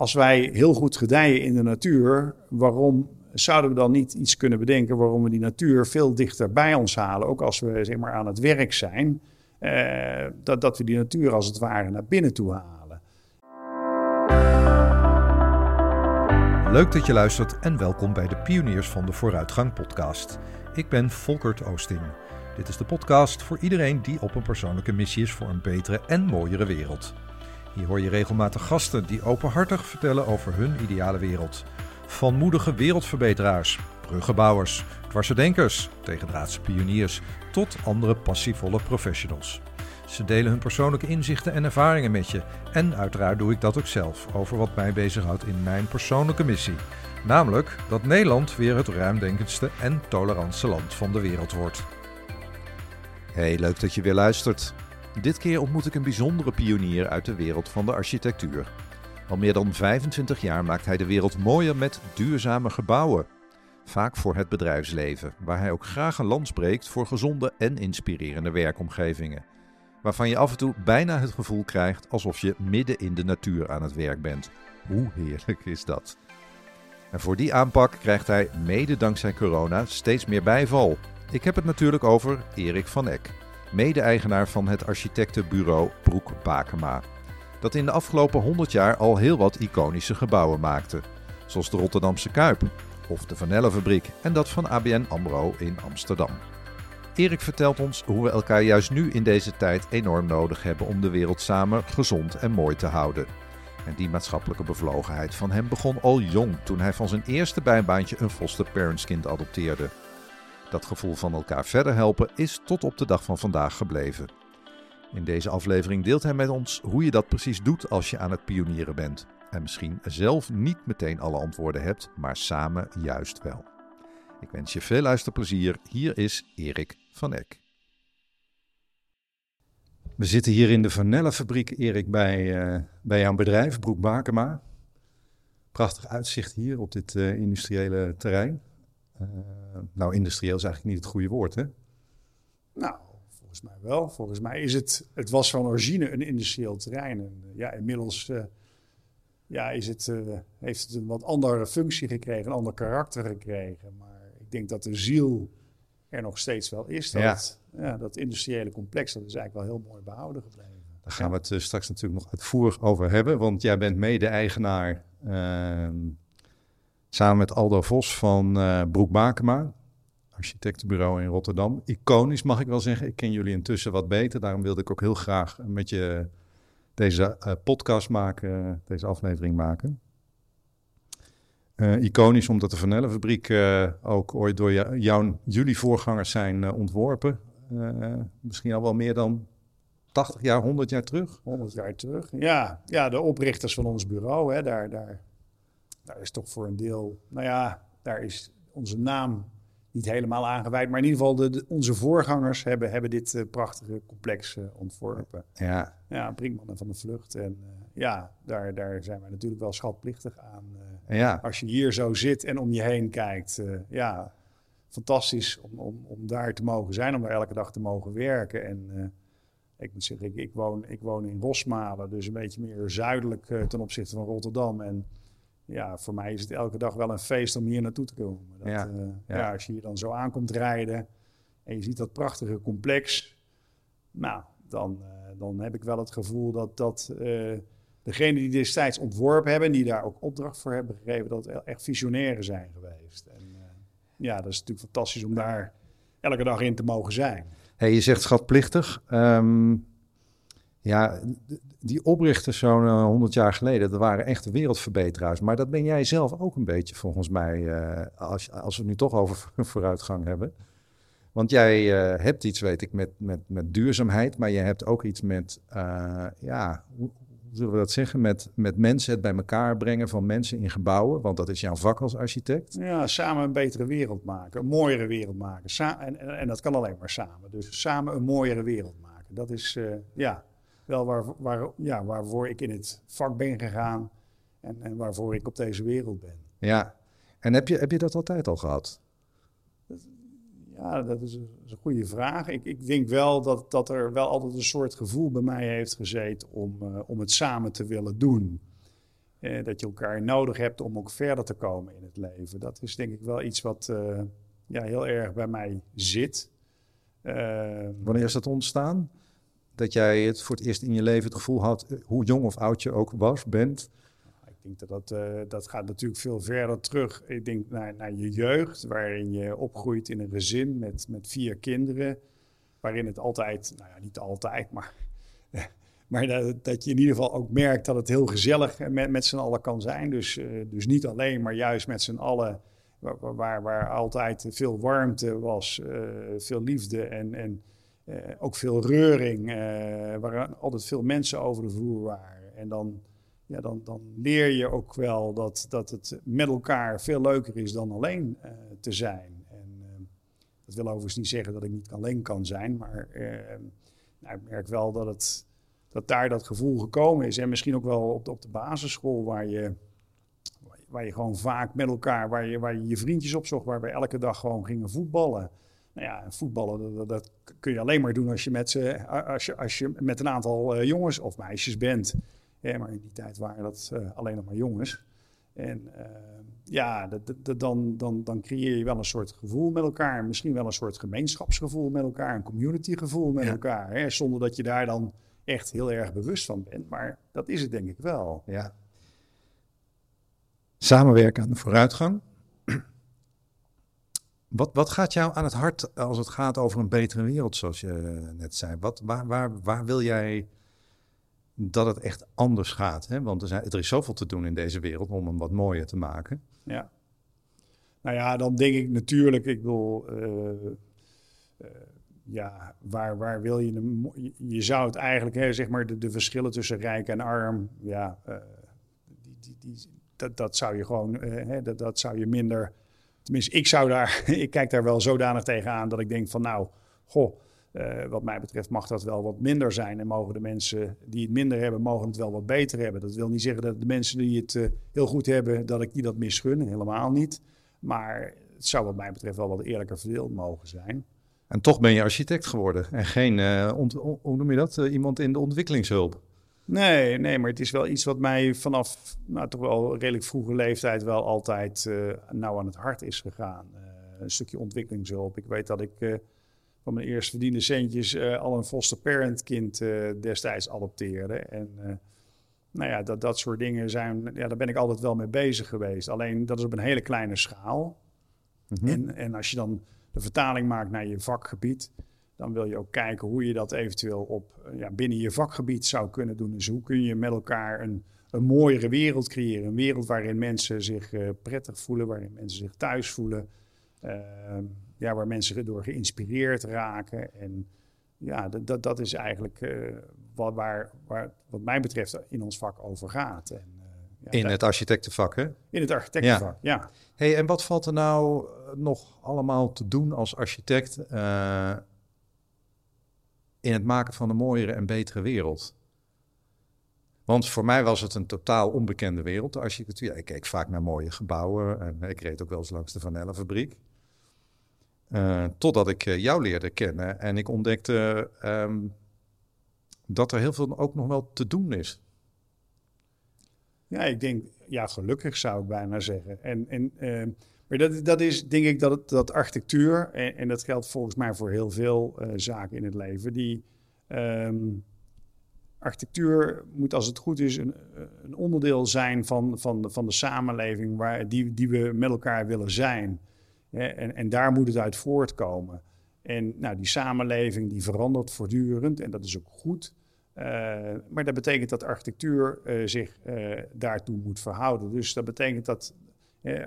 als wij heel goed gedijen in de natuur, waarom zouden we dan niet iets kunnen bedenken waarom we die natuur veel dichter bij ons halen, ook als we zeg maar, aan het werk zijn, eh, dat, dat we die natuur als het ware naar binnen toe halen. Leuk dat je luistert en welkom bij de Pioniers van de Vooruitgang podcast. Ik ben Volkert Oosting. Dit is de podcast voor iedereen die op een persoonlijke missie is voor een betere en mooiere wereld. Hier hoor je regelmatig gasten die openhartig vertellen over hun ideale wereld. Van moedige wereldverbeteraars, bruggenbouwers, dwarsdenkers, tegendraadse pioniers tot andere passievolle professionals. Ze delen hun persoonlijke inzichten en ervaringen met je. En uiteraard doe ik dat ook zelf over wat mij bezighoudt in mijn persoonlijke missie. Namelijk dat Nederland weer het ruimdenkendste en tolerantste land van de wereld wordt. Hey, leuk dat je weer luistert. Dit keer ontmoet ik een bijzondere pionier uit de wereld van de architectuur. Al meer dan 25 jaar maakt hij de wereld mooier met duurzame gebouwen. Vaak voor het bedrijfsleven, waar hij ook graag een lans breekt voor gezonde en inspirerende werkomgevingen. Waarvan je af en toe bijna het gevoel krijgt alsof je midden in de natuur aan het werk bent. Hoe heerlijk is dat? En voor die aanpak krijgt hij, mede dankzij corona, steeds meer bijval. Ik heb het natuurlijk over Erik van Eck mede-eigenaar van het architectenbureau Broek Bakema. Dat in de afgelopen 100 jaar al heel wat iconische gebouwen maakte. Zoals de Rotterdamse Kuip of de Vanellenfabriek en dat van ABN AMRO in Amsterdam. Erik vertelt ons hoe we elkaar juist nu in deze tijd enorm nodig hebben om de wereld samen gezond en mooi te houden. En die maatschappelijke bevlogenheid van hem begon al jong toen hij van zijn eerste bijbaantje een foster parentskind adopteerde. Dat gevoel van elkaar verder helpen is tot op de dag van vandaag gebleven. In deze aflevering deelt hij met ons hoe je dat precies doet als je aan het pionieren bent. En misschien zelf niet meteen alle antwoorden hebt, maar samen juist wel. Ik wens je veel luisterplezier. Hier is Erik van Eck. We zitten hier in de vanillefabriek, Erik, bij, uh, bij jouw bedrijf, Broek Bakema. Prachtig uitzicht hier op dit uh, industriële terrein. Uh, nou, industrieel is eigenlijk niet het goede woord, hè? Nou, volgens mij wel. Volgens mij is het, het was van origine een industrieel terrein. En uh, ja, inmiddels uh, ja, is het, heeft het een wat andere functie gekregen, een ander karakter gekregen. Maar ik denk dat de ziel er nog steeds wel is. Dat, Ja. ja, dat industriële complex, dat is eigenlijk wel heel mooi behouden gebleven. Daar gaan we het eh, straks natuurlijk nog uitvoerig over hebben, want jij bent mede-eigenaar ehm, samen met Aldo Vos van eh Broek Bakema, architectenbureau in Rotterdam. Iconisch mag ik wel zeggen. Ik ken jullie intussen wat beter, daarom wilde ik ook heel graag met je deze eh, podcast maken, deze aflevering maken. Eh, iconisch omdat de Vanellenfabriek ook ooit door jou, jullie voorgangers zijn ontworpen. Misschien al wel meer dan 80 jaar, 100 jaar terug. 100 jaar terug. Ja, ja de oprichters van ons bureau, hè, daar, daar, daar is toch voor een deel, nou ja, daar is onze naam niet helemaal aangeweid. Maar in ieder geval, de, de- onze voorgangers hebben, hebben dit eh, prachtige complex eh, ontworpen. Ja, Ja, Brinkman en Van de Vlucht. En eh, ja, daar, daar zijn wij natuurlijk wel schatplichtig aan. ja, als je hier zo zit en om je heen kijkt, ja, fantastisch om, om, om daar te mogen zijn, om daar elke dag te mogen werken. En ik moet zeggen, ik, ik, woon, ik woon in Rosmalen, dus een beetje meer zuidelijk ten opzichte van Rotterdam. En ja, voor mij is het elke dag wel een feest om hier naartoe te komen. Dat, Ja, eh, ja. ja, als je hier dan zo aankomt rijden en je ziet dat prachtige complex, nou, dan, eh, dan heb ik wel het gevoel dat, dat eh, degenen die destijds ontworpen hebben, en die daar ook opdracht voor hebben gegeven, dat het echt visionairen zijn geweest. En ja, dat is natuurlijk fantastisch om daar elke dag in te mogen zijn. Hey, je zegt schatplichtig. Ehm, ja, die oprichters zo'n eh, 100 jaar geleden, dat waren echte wereldverbeteraars. Maar dat ben jij zelf ook een beetje, volgens mij, eh, als, als we het nu toch over vooruitgang hebben. Want jij eh, hebt iets, weet ik, met, met, met duurzaamheid, maar je hebt ook iets met, eh, ja, hoe, zullen we dat zeggen, met, met mensen het bij elkaar brengen van mensen in gebouwen. Want dat is jouw vak als architect. Ja, samen een betere wereld maken, een mooiere wereld maken. En, en, en dat kan alleen maar samen. Dus samen een mooiere wereld maken. Dat is eh, ja, wel waar, waar, ja, waarvoor ik in het vak ben gegaan en, en waarvoor ik op deze wereld ben. Ja. En heb je, heb je dat altijd al gehad? Ja, dat is een, dat is een goede vraag. Ik, ik denk wel dat, dat er wel altijd een soort gevoel bij mij heeft gezeten om, eh, om het samen te willen doen. Uh, dat je elkaar nodig hebt om ook verder te komen in het leven. Dat is denk ik wel iets wat uh, ja, heel erg bij mij zit. Wanneer is dat ontstaan? Dat jij het voor het eerst in je leven het gevoel had, hoe jong of oud je ook was, bent, ik denk dat dat, uh, dat gaat natuurlijk veel verder terug. Ik denk naar, naar je jeugd, waarin je opgroeit in een gezin met, met vier kinderen. Waarin het altijd, nou ja, niet altijd, maar, maar dat, dat je in ieder geval ook merkt dat het heel gezellig met, met z'n allen kan zijn. Dus, uh, dus niet alleen, maar juist met z'n allen, waar, waar, altijd veel warmte was, veel liefde en, en ook veel reuring. waar altijd veel mensen over de vloer waren. En dan ja, dan, dan leer je ook wel dat, dat het met elkaar veel leuker is dan alleen uh, te zijn. En dat wil overigens niet zeggen dat ik niet alleen kan zijn, maar nou, ik merk wel dat, het, dat daar dat gevoel gekomen is. En misschien ook wel op de, op de basisschool waar je, waar je gewoon vaak met elkaar, waar je, waar je je vriendjes opzocht, waar we elke dag gewoon gingen voetballen. Nou ja, voetballen, dat, dat, kun je alleen maar doen als je met, ze, als je, als je met een aantal jongens of meisjes bent. Ja, maar in die tijd waren dat uh, alleen nog maar jongens. En uh, ja, dan, dan, dan creëer je wel een soort gevoel met elkaar. Misschien wel een soort gemeenschapsgevoel met elkaar. Een communitygevoel met elkaar. Hè? Zonder dat je daar dan echt heel erg bewust van bent. Maar dat is het denk ik wel. Ja. Samenwerken aan de vooruitgang. Wat, wat gaat jou aan het hart als het gaat over een betere wereld, zoals je net zei? Wat, waar, waar, waar wil jij dat het echt anders gaat. Hè? Want er, zijn, er is zoveel te doen in deze wereld om hem wat mooier te maken. Ja. Nou ja, dan denk ik natuurlijk, ik wil, uh, uh, ja, waar, waar wil je? Je zou het eigenlijk, hè, zeg maar, de, de verschillen tussen rijk en arm, ja, die, die, die, dat, dat zou je gewoon, hè, dat, dat zou je minder, tenminste, ik zou daar, ik kijk daar wel zodanig tegenaan dat ik denk van, nou, goh, uh, wat mij betreft mag dat wel wat minder zijn. En mogen de mensen die het minder hebben, mogen het wel wat beter hebben. Dat wil niet zeggen dat de mensen die het uh, heel goed hebben, dat ik die dat misgun. Helemaal niet. Maar het zou wat mij betreft wel wat eerlijker verdeeld mogen zijn. En toch ben je architect geworden en geen, uh, hoe noem je dat, iemand in de ontwikkelingshulp. Nee, nee, maar het is wel iets wat mij vanaf nou, toch wel redelijk vroege leeftijd wel altijd nauw aan het hart is gegaan. een stukje ontwikkelingshulp. Ik weet dat ik van mijn eerst verdiende centjes al een foster parent kind destijds adopteerde. En nou ja, dat, dat soort dingen zijn, ja, daar ben ik altijd wel mee bezig geweest. Alleen dat is op een hele kleine schaal. Mm -hmm. en, en als je dan de vertaling maakt naar je vakgebied, dan wil je ook kijken hoe je dat eventueel op, ja, binnen je vakgebied zou kunnen doen. Dus hoe kun je met elkaar een, een mooiere wereld creëren? Een wereld waarin mensen zich prettig voelen, waarin mensen zich thuis voelen. Ehm, ja, waar mensen door geïnspireerd raken. En ja, dat, dat is eigenlijk uh, wat, waar, waar, wat mij betreft, in ons vak over gaat. En, ja, in het architectenvak, hè? In het architectenvak, ja. ja. Hey, en wat valt er nou eh, nog allemaal te doen als architect in het maken van een mooiere en betere wereld? Want voor mij was het een totaal onbekende wereld, de architectuur. Ik keek vaak naar mooie gebouwen en ik reed ook wel eens langs de Van fabriek. Uh, totdat ik uh, jou leerde kennen en ik ontdekte um, dat er heel veel ook nog wel te doen is. Ja, ik denk, ja, gelukkig zou ik bijna zeggen. En, en, uh, maar dat, dat is denk ik dat, dat architectuur, en, en dat geldt volgens mij voor heel veel zaken in het leven, die um, architectuur moet als het goed is een, een onderdeel zijn van, van, de, van de samenleving waar, die, die we met elkaar willen zijn. En, en daar moet het uit voortkomen. En nou, die samenleving die verandert voortdurend en dat is ook goed. Uh, maar dat betekent dat architectuur uh, zich daartoe moet verhouden. Dus dat betekent dat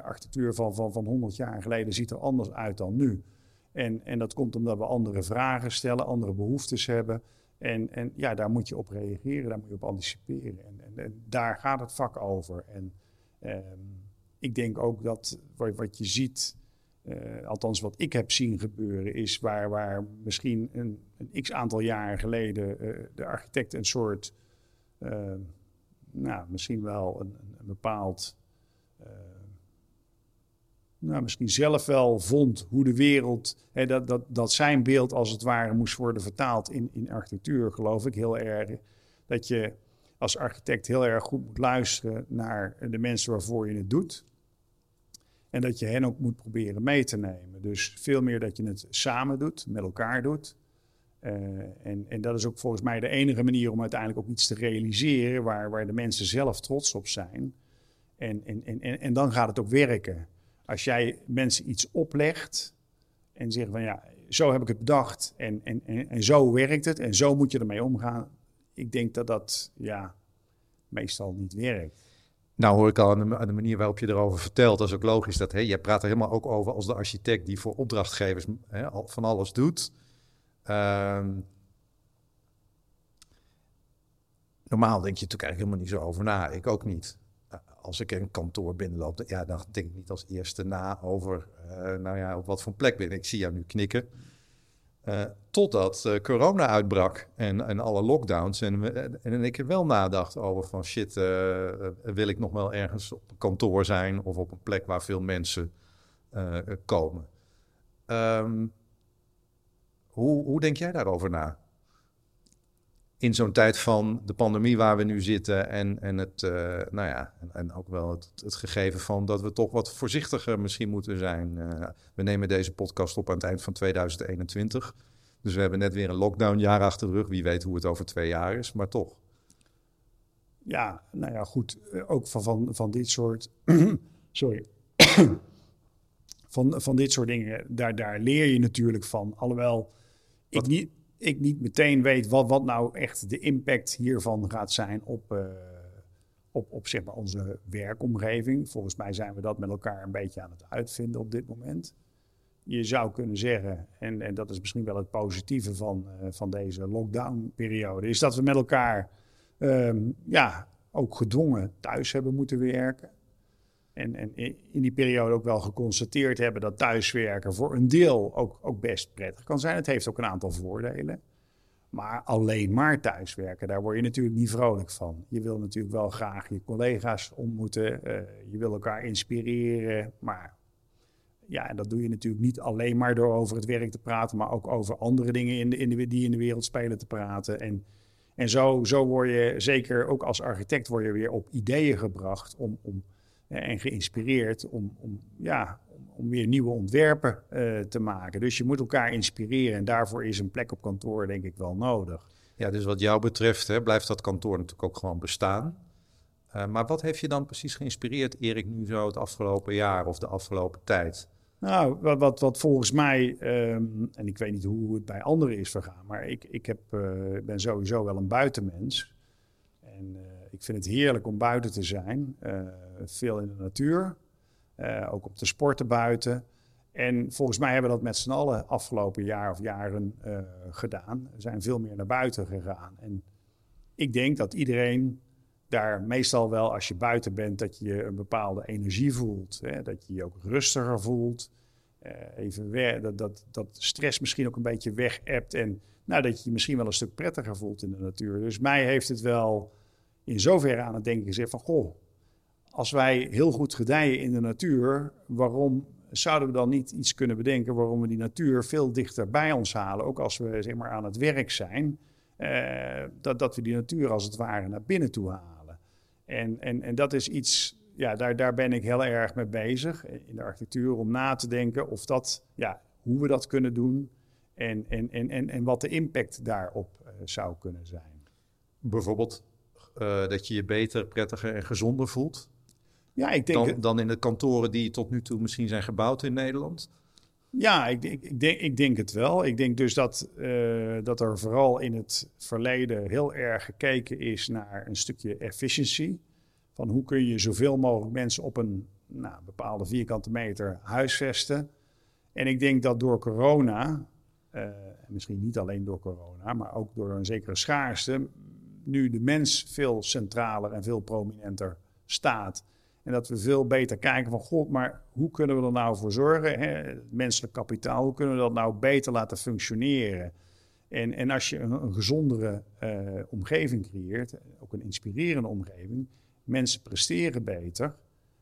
architectuur van, van, van 100 jaar geleden ziet er anders uit dan nu. En, en dat komt omdat we andere vragen stellen, andere behoeftes hebben. En, en ja, daar moet je op reageren, daar moet je op anticiperen. En, en, daar gaat het vak over. En ehm, ik denk ook dat wat, wat je ziet uh, althans, wat ik heb zien gebeuren, is waar, waar misschien een, een x aantal jaren geleden uh, de architect een soort, uh, nou, misschien wel een, een bepaald, nou, misschien zelf wel vond hoe de wereld, hè, dat, dat, dat zijn beeld als het ware moest worden vertaald in, in architectuur, geloof ik heel erg. Dat je als architect heel erg goed moet luisteren naar de mensen waarvoor je het doet. En dat je hen ook moet proberen mee te nemen. Dus veel meer dat je het samen doet, met elkaar doet. Uh, en, en dat is ook volgens mij de enige manier om uiteindelijk ook iets te realiseren waar, waar de mensen zelf trots op zijn. En, en, en, en dan gaat het ook werken. Als jij mensen iets oplegt en zegt van ja, zo heb ik het bedacht en, en, en, zo werkt het en zo moet je ermee omgaan. Ik denk dat dat ja, meestal niet werkt. Nou hoor ik al aan de, manier waarop je erover vertelt, dat is ook logisch. Dat, hè, je praat er helemaal ook over als de architect die voor opdrachtgevers hè, van alles doet. Ehm, normaal denk je natuurlijk eigenlijk helemaal niet zo over na. Ik ook niet. Als ik een kantoor binnenloop, ja, dan denk ik niet als eerste na over, uh, nou ja, op wat voor plek ben ik. Ik zie jou nu knikken. Uh, totdat uh, corona uitbrak en, en alle lockdowns. En, en ik er wel nadacht over van shit, wil ik nog wel ergens op een kantoor zijn of op een plek waar veel mensen komen. Um, hoe, hoe denk jij daarover na? In zo'n tijd van de pandemie waar we nu zitten en, en, het, uh, nou ja, en, en, ook wel het, het, gegeven van dat we toch wat voorzichtiger misschien moeten zijn. Uh, we nemen deze podcast op aan het eind van 2021. Dus we hebben net weer een lockdownjaar achter de rug. Wie weet hoe het over twee jaar is, maar toch. Ja, nou ja, goed. Eh, ook van, van, van dit soort. sorry van, van dit soort dingen, daar, daar leer je natuurlijk van. Alhoewel ik niet, ik niet meteen weet wat, wat nou echt de impact hiervan gaat zijn op, uh, op, op zeg maar onze werkomgeving. Volgens mij zijn we dat met elkaar een beetje aan het uitvinden op dit moment. Je zou kunnen zeggen, en, en dat is misschien wel het positieve van, uh, van deze lockdown-periode, is dat we met elkaar um, ja, ook gedwongen thuis hebben moeten werken. En, en in die periode ook wel geconstateerd hebben dat thuiswerken voor een deel ook, ook best prettig kan zijn. Het heeft ook een aantal voordelen. Maar alleen maar thuiswerken, daar word je natuurlijk niet vrolijk van. Je wil natuurlijk wel graag je collega's ontmoeten. Uh, je wil elkaar inspireren. Maar ja, dat doe je natuurlijk niet alleen maar door over het werk te praten, maar ook over andere dingen in in die in de wereld spelen te praten. En, en zo, zo word je, zeker ook als architect, word je weer op ideeën gebracht om, om en geïnspireerd om, om, ja, om, weer nieuwe ontwerpen uh, te maken. Dus je moet elkaar inspireren en daarvoor is een plek op kantoor denk ik wel nodig. Ja, dus wat jou betreft hè, blijft dat kantoor natuurlijk ook gewoon bestaan. Uh, maar wat heeft je dan precies geïnspireerd, Erik, nu zo het afgelopen jaar of de afgelopen tijd? Nou, wat, wat, wat volgens mij, um, en ik weet niet hoe het bij anderen is vergaan, maar ik, ik heb, uh, ben sowieso wel een buitenmens. En ik vind het heerlijk om buiten te zijn. Uh, veel in de natuur. Uh, ook op de sporten buiten. En volgens mij hebben we dat met z'n allen afgelopen jaar of jaren uh, gedaan. We zijn veel meer naar buiten gegaan. En ik denk dat iedereen daar meestal wel, als je buiten bent, dat je een bepaalde energie voelt. Hè? Dat je je ook rustiger voelt. even dat, dat, dat stress misschien ook een beetje weg hebt. En nou, dat je je misschien wel een stuk prettiger voelt in de natuur. Dus mij heeft het wel in zoverre aan het denken gezet van, goh, als wij heel goed gedijen in de natuur, waarom zouden we dan niet iets kunnen bedenken waarom we die natuur veel dichter bij ons halen, ook als we zeg maar, aan het werk zijn, eh, dat, dat we die natuur als het ware naar binnen toe halen. En, en, en dat is iets, ja, daar, daar ben ik heel erg mee bezig in de architectuur, om na te denken of dat, ja, hoe we dat kunnen doen en, en, en, en, en wat de impact daarop uh, zou kunnen zijn. Bijvoorbeeld uh, dat je je beter, prettiger en gezonder voelt? Ja, ik denk... Dan, dan in de kantoren die tot nu toe misschien zijn gebouwd in Nederland? Ja, ik, ik, ik, denk, ik denk het wel. Ik denk dus dat, uh, dat er vooral in het verleden heel erg gekeken is naar een stukje efficiëntie. Van hoe kun je zoveel mogelijk mensen op een nou, bepaalde vierkante meter huisvesten. En ik denk dat door corona, uh, misschien niet alleen door corona, maar ook door een zekere schaarste, nu de mens veel centraler en veel prominenter staat. En dat we veel beter kijken van, god, maar hoe kunnen we er nou voor zorgen? Hè? Menselijk kapitaal, hoe kunnen we dat nou beter laten functioneren? En, en als je een, een gezondere uh, omgeving creëert, ook een inspirerende omgeving, mensen presteren beter,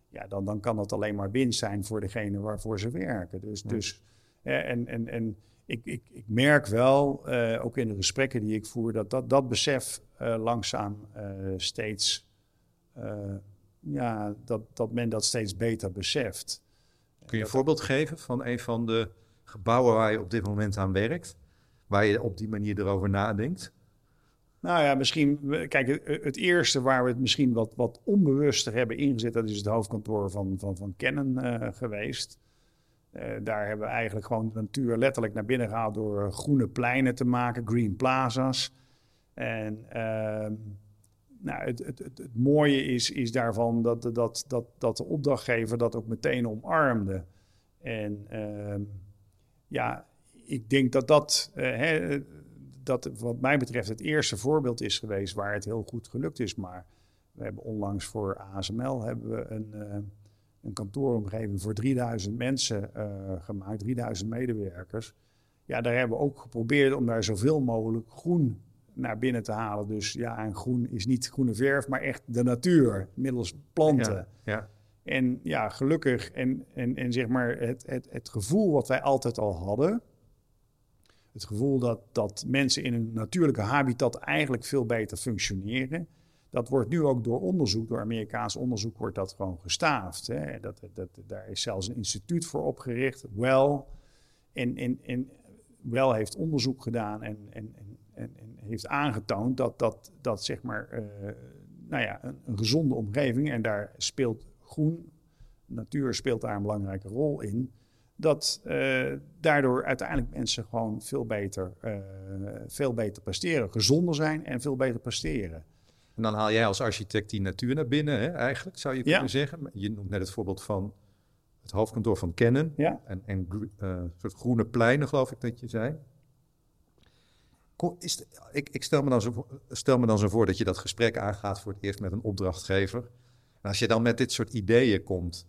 ja, dan, dan kan dat alleen maar winst zijn voor degene waarvoor ze werken. Dus, dus en, en, en ik, ik, ik merk wel, uh, ook in de gesprekken die ik voer, dat dat, dat besef uh, langzaam steeds, ja, dat, dat men dat steeds beter beseft. Kun je een voorbeeld geven van een van de gebouwen waar je op dit moment aan werkt, waar je op die manier erover nadenkt? Nou ja, misschien, kijk, het eerste waar we het misschien wat, wat onbewuster hebben ingezet, dat is het hoofdkantoor van, van, van Canon geweest. Uh, daar hebben we eigenlijk gewoon de natuur letterlijk naar binnen gehaald door groene pleinen te maken, green plazas. En uh, nou, het, het, het, mooie is, is daarvan dat, dat, dat, dat de opdrachtgever dat ook meteen omarmde. En uh, ja, ik denk dat dat, uh, hè, dat wat mij betreft het eerste voorbeeld is geweest waar het heel goed gelukt is. Maar we hebben onlangs voor ASML hebben we een eh, een kantooromgeving voor 3000 mensen uh, gemaakt, 3000 medewerkers. Ja, daar hebben we ook geprobeerd om daar zoveel mogelijk groen naar binnen te halen. Dus ja, en groen is niet groene verf, maar echt de natuur, middels planten. Ja, ja. En ja, gelukkig, en, en, en zeg maar het, het, het gevoel wat wij altijd al hadden, het gevoel dat, dat mensen in een natuurlijke habitat eigenlijk veel beter functioneren dat wordt nu ook door onderzoek, door Amerikaans onderzoek, wordt dat gewoon gestaafd. Hè. Dat, dat, daar is zelfs een instituut voor opgericht, Well. En, en, en Well heeft onderzoek gedaan en, en, en, en heeft aangetoond dat, dat, dat zeg maar, uh, nou ja, een, een, gezonde omgeving, en daar speelt groen, natuur speelt daar een belangrijke rol in, dat uh, daardoor uiteindelijk mensen gewoon veel beter, uh, veel beter presteren, gezonder zijn en veel beter presteren. En dan haal jij als architect die natuur naar binnen, hè, eigenlijk, zou je kunnen zeggen. Je noemt net het voorbeeld van het hoofdkantoor van Canon. Ja. En, en uh, soort groene pleinen, geloof ik dat je zei. Is ik, stel, me dan zo, stel me dan zo voor dat je dat gesprek aangaat voor het eerst met een opdrachtgever. En als je dan met dit soort ideeën komt,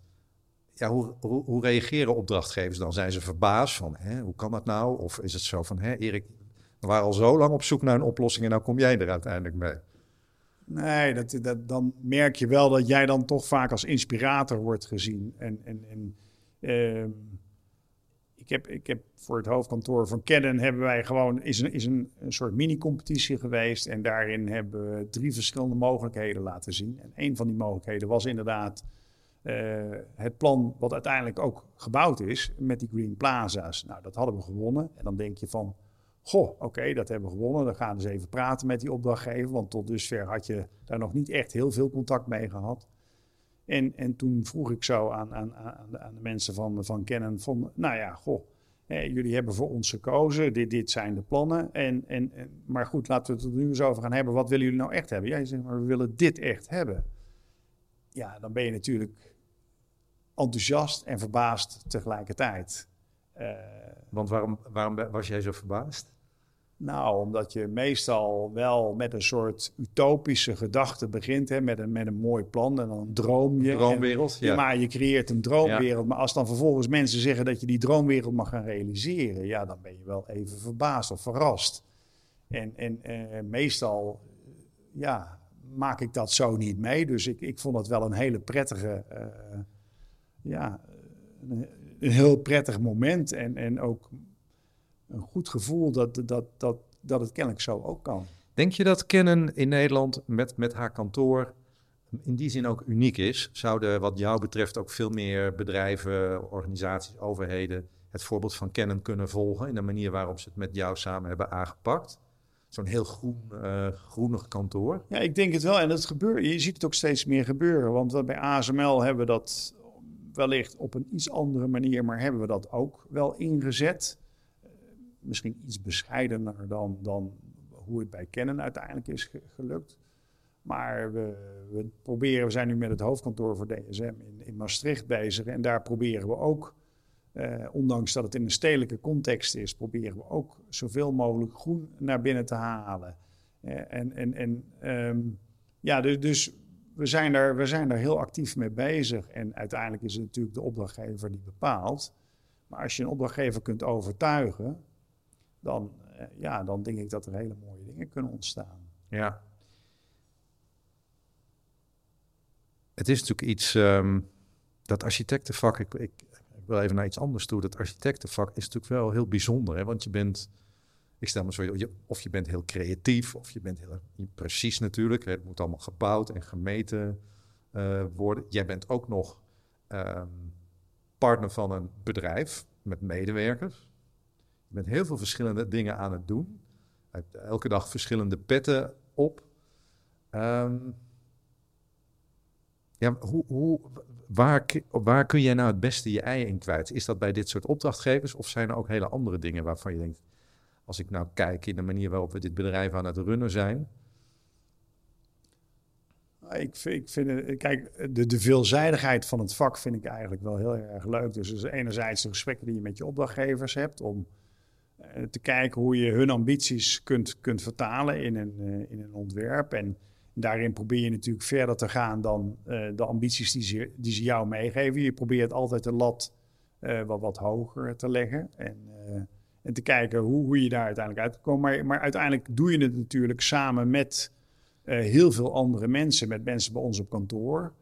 ja, hoe, hoe, hoe reageren opdrachtgevers dan? Zijn ze verbaasd van, hè, hoe kan dat nou? Of is het zo van, hè, Erik, we waren al zo lang op zoek naar een oplossing en nou kom jij er uiteindelijk mee? Nee, dat, dat, dan merk je wel dat jij dan toch vaak als inspirator wordt gezien. En, en, en uh, ik, heb, ik heb voor het hoofdkantoor van Canon hebben wij gewoon, is een, is een, een soort mini-competitie geweest. En daarin hebben we drie verschillende mogelijkheden laten zien. En een van die mogelijkheden was inderdaad uh, het plan wat uiteindelijk ook gebouwd is met die Green Plaza's. Nou, dat hadden we gewonnen. En dan denk je van, Goh, oké, dat hebben we gewonnen. Dan gaan we eens even praten met die opdrachtgever. Want tot dusver had je daar nog niet echt heel veel contact mee gehad. En, en toen vroeg ik zo aan, aan, aan, de, aan de mensen van, van van, Nou ja, goh, jullie hebben voor ons gekozen. Dit, dit zijn de plannen. En, en, maar goed, laten we het er nu eens over gaan hebben. Wat willen jullie nou echt hebben? Jij zegt maar, we willen dit echt hebben. Ja, dan ben je natuurlijk enthousiast en verbaasd tegelijkertijd. Uh, Want waarom, waarom was jij zo verbaasd? Nou, omdat je meestal wel met een soort utopische gedachte begint, hè, met, een, met een mooi plan en dan droom je. Droomwereld, ja. Maar je creëert een droomwereld. Maar als dan vervolgens mensen zeggen dat je die droomwereld mag gaan realiseren, ja, dan ben je wel even verbaasd of verrast. En, en eh, meestal, ja, maak ik dat zo niet mee. Dus ik, ik vond het wel een hele prettige, uh, ja, een, een heel prettig moment. En, en ook een goed gevoel dat, dat, dat, dat het kennelijk zo ook kan. Denk je dat Canon in Nederland met, met haar kantoor in die zin ook uniek is? Zouden wat jou betreft ook veel meer bedrijven, organisaties, overheden het voorbeeld van Canon kunnen volgen in de manier waarop ze het met jou samen hebben aangepakt? Zo'n heel groen, uh, groenig kantoor. Ja, ik denk het wel. En het gebeurt, je ziet het ook steeds meer gebeuren. Want bij ASML hebben we dat wellicht op een iets andere manier, maar hebben we dat ook wel ingezet misschien iets bescheidener dan, dan hoe het bij Canon uiteindelijk is gelukt. Maar we, we, proberen, we zijn nu met het hoofdkantoor voor DSM in, in Maastricht bezig. En daar proberen we ook, eh, ondanks dat het in een stedelijke context is, proberen we ook zoveel mogelijk groen naar binnen te halen. Eh, en en, en um, ja, dus, dus we, zijn daar, we zijn daar heel actief mee bezig. En uiteindelijk is het natuurlijk de opdrachtgever die bepaalt. Maar als je een opdrachtgever kunt overtuigen, dan, uh, ja, dan denk ik dat er hele mooie dingen kunnen ontstaan. Ja. Het is natuurlijk iets, um, dat architectenvak, ik, ik, ik wil even naar iets anders toe. Dat architectenvak is natuurlijk wel heel bijzonder. Hè? Want je bent, ik stel me zo, of je bent heel creatief, of je bent heel precies natuurlijk. Het moet allemaal gebouwd en gemeten uh, worden. Jij bent ook nog ehm, partner van een bedrijf met medewerkers. Je bent heel veel verschillende dingen aan het doen. Elke dag verschillende petten op. Um, ja, hoe, hoe, waar, waar kun jij nou het beste je ei in kwijt? Is dat bij dit soort opdrachtgevers of zijn er ook hele andere dingen waarvan je denkt, als ik nou kijk in de manier waarop we dit bedrijf aan het runnen zijn? Ik vind, ik vind kijk, de, de veelzijdigheid van het vak vind ik eigenlijk wel heel erg leuk. Dus, dus enerzijds de gesprekken die je met je opdrachtgevers hebt om te kijken hoe je hun ambities kunt, kunt vertalen in een, uh, in een ontwerp. En daarin probeer je natuurlijk verder te gaan dan uh, de ambities die ze, die ze jou meegeven. Je probeert altijd de lat wat, wat hoger te leggen. En, en te kijken hoe, hoe je daar uiteindelijk uit kan komen. Maar, maar uiteindelijk doe je het natuurlijk samen met heel veel andere mensen. Met mensen bij ons op kantoor.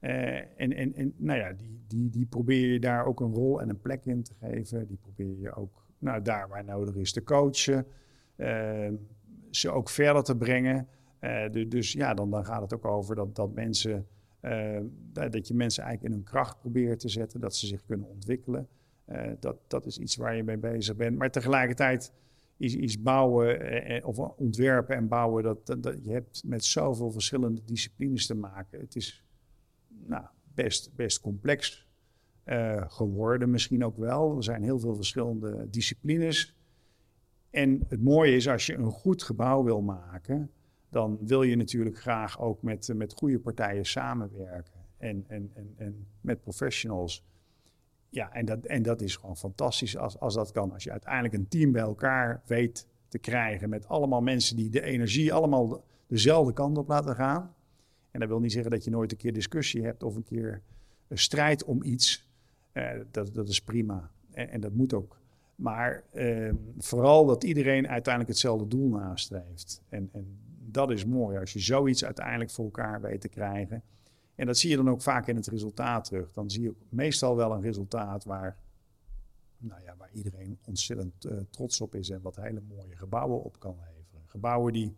en, en, en nou ja, die, die, die probeer je daar ook een rol en een plek in te geven. Die probeer je ook nou, daar waar nodig is te coachen, uh, ze ook verder te brengen. Uh, dus ja, dan, dan gaat het ook over dat, dat mensen, uh, dat je mensen eigenlijk in hun kracht probeert te zetten, dat ze zich kunnen ontwikkelen. dat, dat is iets waar je mee bezig bent. Maar tegelijkertijd is, bouwen of ontwerpen en bouwen, dat, dat, je hebt met zoveel verschillende disciplines te maken. Het is nou, best, best complex. Uh, geworden misschien ook wel. Er zijn heel veel verschillende disciplines. En het mooie is, als je een goed gebouw wil maken, dan wil je natuurlijk graag ook met, met goede partijen samenwerken. En, en, en, en met professionals. Ja, en dat, en dat is gewoon fantastisch als, als dat kan. Als je uiteindelijk een team bij elkaar weet te krijgen met allemaal mensen die de energie allemaal dezelfde kant op laten gaan. En dat wil niet zeggen dat je nooit een keer discussie hebt of een keer een strijd om iets. Uh, dat, dat is prima. En, en, dat moet ook. Maar uh, vooral dat iedereen uiteindelijk hetzelfde doel nastreeft. En, en dat is mooi als je zoiets uiteindelijk voor elkaar weet te krijgen. En dat zie je dan ook vaak in het resultaat terug. Dan zie je meestal wel een resultaat waar, nou ja, waar iedereen ontzettend uh, trots op is en wat hele mooie gebouwen op kan leveren. Gebouwen die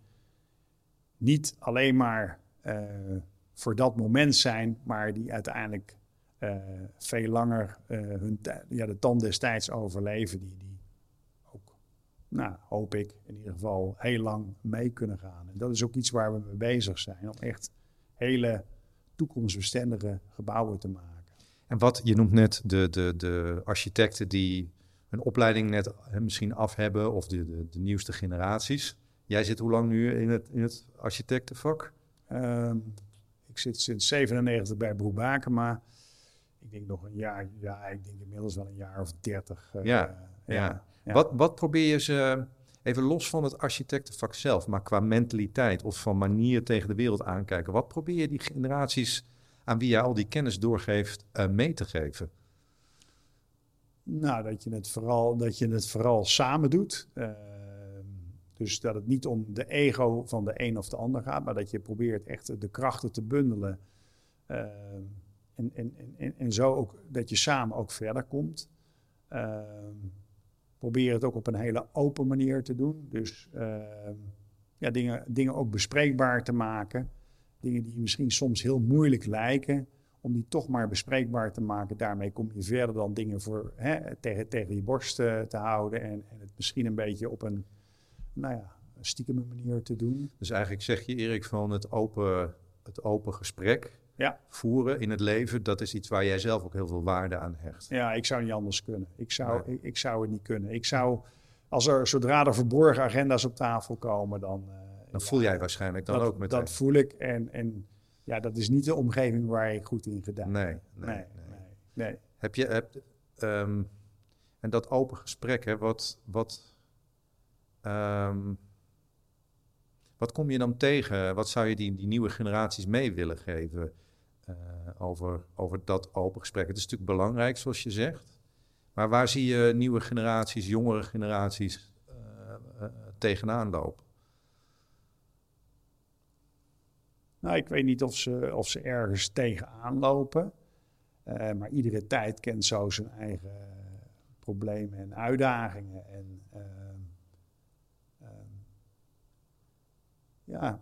niet alleen maar uh, voor dat moment zijn, maar die uiteindelijk veel langer uh, hun ja, de tand destijds overleven. Die, die ook, nou, hoop ik, in ieder geval heel lang mee kunnen gaan. En dat is ook iets waar we mee bezig zijn. Om echt hele toekomstbestendige gebouwen te maken. En wat, je noemt net de, de, de architecten die een opleiding net misschien af hebben, of de, de, de nieuwste generaties. Jij zit hoe lang nu in het, in het architectenvak? Um, ik zit sinds 97 bij Broek Bakema ik denk nog een jaar, ja, ik denk inmiddels wel een jaar of dertig. Uh, ja, ja, ja. Wat, wat probeer je ze, even los van het architectenvak zelf, maar qua mentaliteit of van manier tegen de wereld aankijken, wat probeer je die generaties aan wie je al die kennis doorgeeft uh, mee te geven? Nou, dat je het vooral, dat je het vooral samen doet. Uh, dus dat het niet om de ego van de een of de ander gaat, maar dat je probeert echt de krachten te bundelen. Uh, en, en, en, en zo ook dat je samen ook verder komt. Uh, probeer het ook op een hele open manier te doen. Dus uh, ja, dingen, dingen ook bespreekbaar te maken. Dingen die misschien soms heel moeilijk lijken, om die toch maar bespreekbaar te maken. Daarmee kom je verder dan dingen voor, hè, tegen, tegen je borst uh, te houden en, en het misschien een beetje op een, nou ja, stiekeme manier te doen. Dus eigenlijk zeg je, Erik, van het open, het open gesprek ja. voeren in het leven, dat is iets waar jij zelf ook heel veel waarde aan hecht. Ja, ik zou niet anders kunnen. Ik zou, ik, ik, zou het niet kunnen. Ik zou, als er zodra er verborgen agenda's op tafel komen, dan. Uh, dan voel jij waarschijnlijk dan dat, ook met Dat voel ik. En, en ja, dat is niet de omgeving waar ik goed in gedaan nee, nee, nee, nee, nee. Heb je. Heb, um, en dat open gesprek, hè, wat. wat um, wat kom je dan tegen? Wat zou je die, die nieuwe generaties mee willen geven? Uh, over, over dat open gesprek. Het is natuurlijk belangrijk, zoals je zegt. Maar waar zie je nieuwe generaties, jongere generaties uh, uh, tegenaan lopen? Nou, ik weet niet of ze, of ze ergens tegenaan lopen. Eh, maar iedere tijd kent zo zijn eigen problemen en uitdagingen. En ehm, ehm, ja,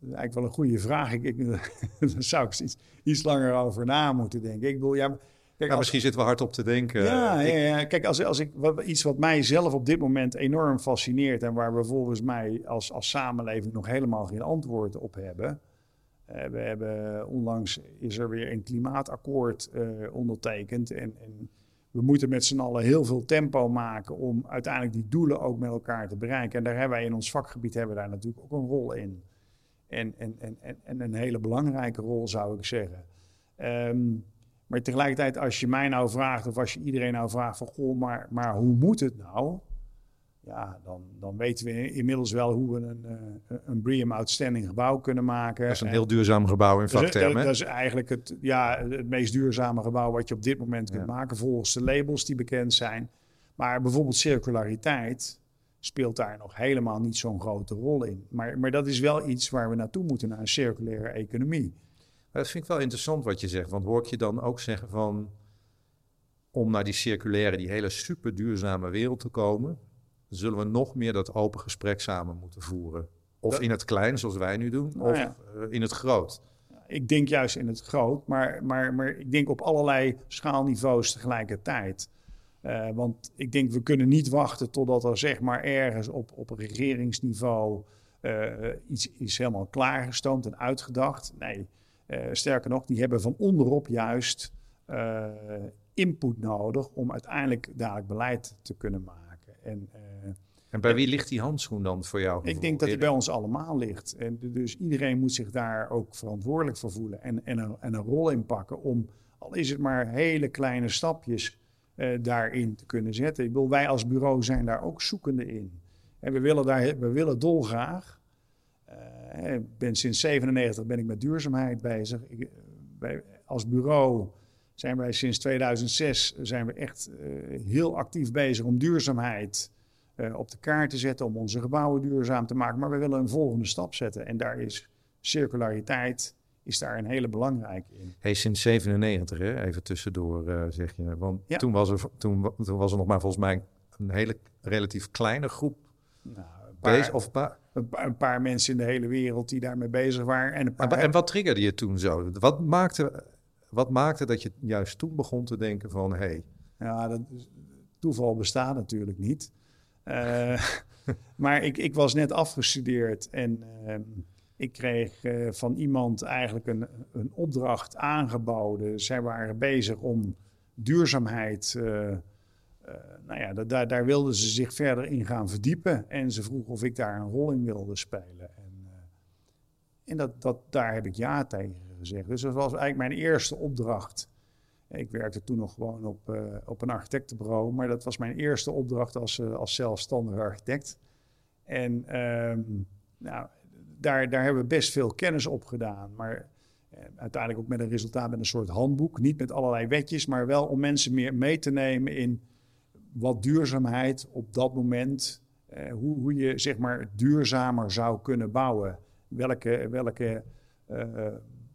is eigenlijk wel een goede vraag. Ik, ik, daar zou ik iets, iets langer over na moeten denken. Ik bedoel, ja, Kijk, misschien zitten we hard op te denken. Ja, ja, ja. kijk, als, als ik, wat, iets wat mij zelf op dit moment enorm fascineert en waar we volgens mij als, als samenleving nog helemaal geen antwoord op hebben. Uh, we hebben onlangs is er weer een klimaatakkoord uh, ondertekend en, en, we moeten met z'n allen heel veel tempo maken om uiteindelijk die doelen ook met elkaar te bereiken. En daar hebben wij in ons vakgebied hebben daar natuurlijk ook een rol in. En, en, en, en, een hele belangrijke rol zou ik zeggen. Um, maar tegelijkertijd, als je mij nou vraagt, of als je iedereen nou vraagt van goh, maar, maar hoe moet het nou? Ja, dan, dan weten we inmiddels wel hoe we een, uh, een BREEAM Outstanding gebouw kunnen maken. Dat is een heel duurzaam gebouw in vaktermen. Dat, dat, is eigenlijk het, ja, het meest duurzame gebouw wat je op dit moment kunt maken, volgens de labels die bekend zijn. Maar bijvoorbeeld circulariteit speelt daar nog helemaal niet zo'n grote rol in. Maar, maar dat is wel iets waar we naartoe moeten, naar een circulaire economie. Dat vind ik wel interessant wat je zegt. Want hoor ik je dan ook zeggen van... om naar die circulaire, die hele super duurzame wereld te komen... zullen we nog meer dat open gesprek samen moeten voeren. Of in het klein, zoals wij nu doen, nou of eh, in het groot. Ik denk juist in het groot, maar, maar, maar ik denk op allerlei schaalniveaus tegelijkertijd. Uh, want ik denk, we kunnen niet wachten totdat er zeg maar ergens op, op regeringsniveau uh, iets is helemaal klaargestoomd en uitgedacht. Nee, uh, sterker nog, die hebben van onderop juist input nodig om uiteindelijk dadelijk beleid te kunnen maken. En, en bij wie ligt die handschoen dan voor jou? Ik denk dat die bij ons allemaal ligt. En dus iedereen moet zich daar ook verantwoordelijk voor voelen en, en, een, en een rol in pakken om, al is het maar hele kleine stapjes, daarin te kunnen zetten. Ik bedoel, wij als bureau zijn daar ook zoekende in. En we willen, daar, we willen dolgraag uh, ik ben sinds 97 ben ik met duurzaamheid bezig. Ik, wij, als bureau zijn wij sinds 2006 zijn we echt heel actief bezig om duurzaamheid op de kaart te zetten, om onze gebouwen duurzaam te maken. Maar we willen een volgende stap zetten en daar is circulariteit is daar een hele belangrijke in. Hey, sinds 97, hè? even tussendoor zeg je. Want ja. toen, was er, toen, toen was er nog maar volgens mij een hele relatief kleine groep nou, paar, of een paar mensen in de hele wereld die daarmee bezig waren. En, een paar... en wat triggerde je toen zo? Wat maakte, wat maakte dat je juist toen begon te denken van... Hey. Ja, dat, toeval bestaat natuurlijk niet. Uh, maar ik, ik was net afgestudeerd en uh, ik kreeg uh, van iemand eigenlijk een, een opdracht aangeboden. Zij waren bezig om duurzaamheid uh, nou ja, daar, daar wilden ze zich verder in gaan verdiepen. En ze vroeg of ik daar een rol in wilde spelen. En, en dat, dat, daar heb ik ja tegen gezegd. Dus dat was eigenlijk mijn eerste opdracht. Ik werkte toen nog gewoon op, op een architectenbureau, maar dat was mijn eerste opdracht als, als zelfstandige architect. En ehm, nou, daar, daar hebben we best veel kennis op gedaan. Maar uiteindelijk ook met een resultaat met een soort handboek. Niet met allerlei wetjes, maar wel om mensen meer mee te nemen in wat duurzaamheid op dat moment, eh, hoe, hoe je zeg maar duurzamer zou kunnen bouwen. Welke, welke uh,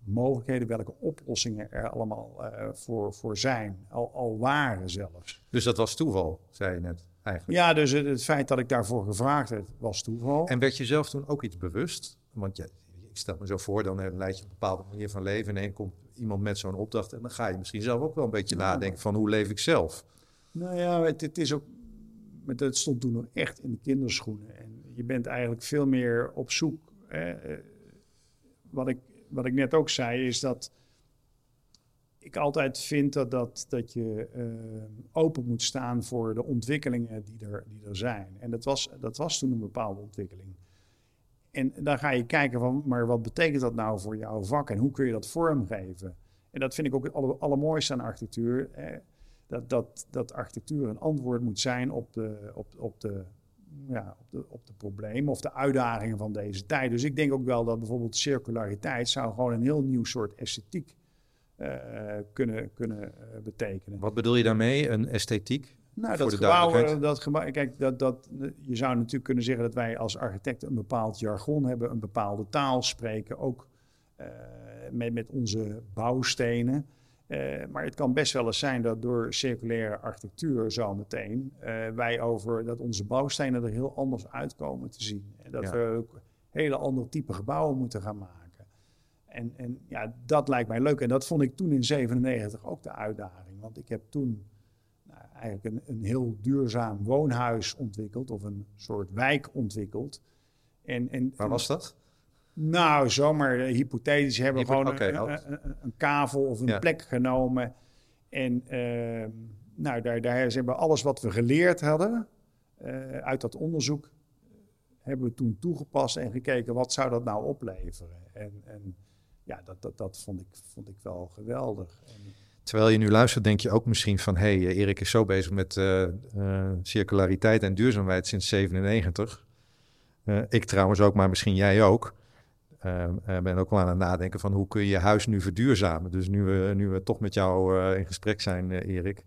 mogelijkheden, welke oplossingen er allemaal voor, voor zijn, al, al waren zelfs. Dus dat was toeval, zei je net eigenlijk? Ja, dus het, het feit dat ik daarvoor gevraagd werd, was toeval. En werd je zelf toen ook iets bewust? Want je, ik stel me zo voor, dan leid je een bepaalde manier van leven en dan komt iemand met zo'n opdracht en dan ga je misschien zelf ook wel een beetje nadenken van hoe leef ik zelf? Nou ja, het, het is ook. Het stond toen nog echt in de kinderschoenen. En je bent eigenlijk veel meer op zoek. Hè. Eh, wat, ik, wat ik net ook zei, is dat ik altijd vind dat, dat, dat je uh, open moet staan voor de ontwikkelingen die er, die er zijn. En dat was, dat was toen een bepaalde ontwikkeling. En dan ga je kijken van, maar wat betekent dat nou voor jouw vak en hoe kun je dat vormgeven? En dat vind ik ook het aller, allermooiste aan architectuur dat, dat, dat architectuur een antwoord moet zijn op de, op, op de, ja, op de, op de problemen of de uitdagingen van deze tijd. Dus ik denk ook wel dat bijvoorbeeld circulariteit zou gewoon een heel nieuw soort esthetiek kunnen, kunnen uh, betekenen. Wat bedoel je daarmee, een esthetiek? Nou, dat gebouw, dat gebouw, kijk, dat, dat, je zou natuurlijk kunnen zeggen dat wij als architecten een bepaald jargon hebben, een bepaalde taal spreken, ook uh, met, met onze bouwstenen. Uh, maar het kan best wel eens zijn dat door circulaire architectuur zometeen uh, wij over dat onze bouwstenen er heel anders uitkomen te zien. En dat ja. we ook hele andere type gebouwen moeten gaan maken. En, en ja, dat lijkt mij leuk. En dat vond ik toen in 97 ook de uitdaging. Want ik heb toen nou, eigenlijk een, een heel duurzaam woonhuis ontwikkeld, of een soort wijk ontwikkeld. En, en, Waar was dat? Nou, zomaar hypothetisch hebben we gewoon een, een, een, kavel of een plek genomen. En uh, nou, daar, daar hebben we alles wat we geleerd hadden uh, uit dat onderzoek, hebben we toen toegepast en gekeken wat zou dat nou opleveren. En, en ja, dat, dat, dat vond, ik, vond ik wel geweldig. En, Terwijl je nu luistert, denk je ook misschien van... hé, hey, Erik is zo bezig met uh, circulariteit en duurzaamheid sinds 97. ik trouwens ook, maar misschien jij ook. Ben ook wel aan het nadenken van hoe kun je je huis nu verduurzamen. Dus nu we, nu we toch met jou in gesprek zijn, Erik.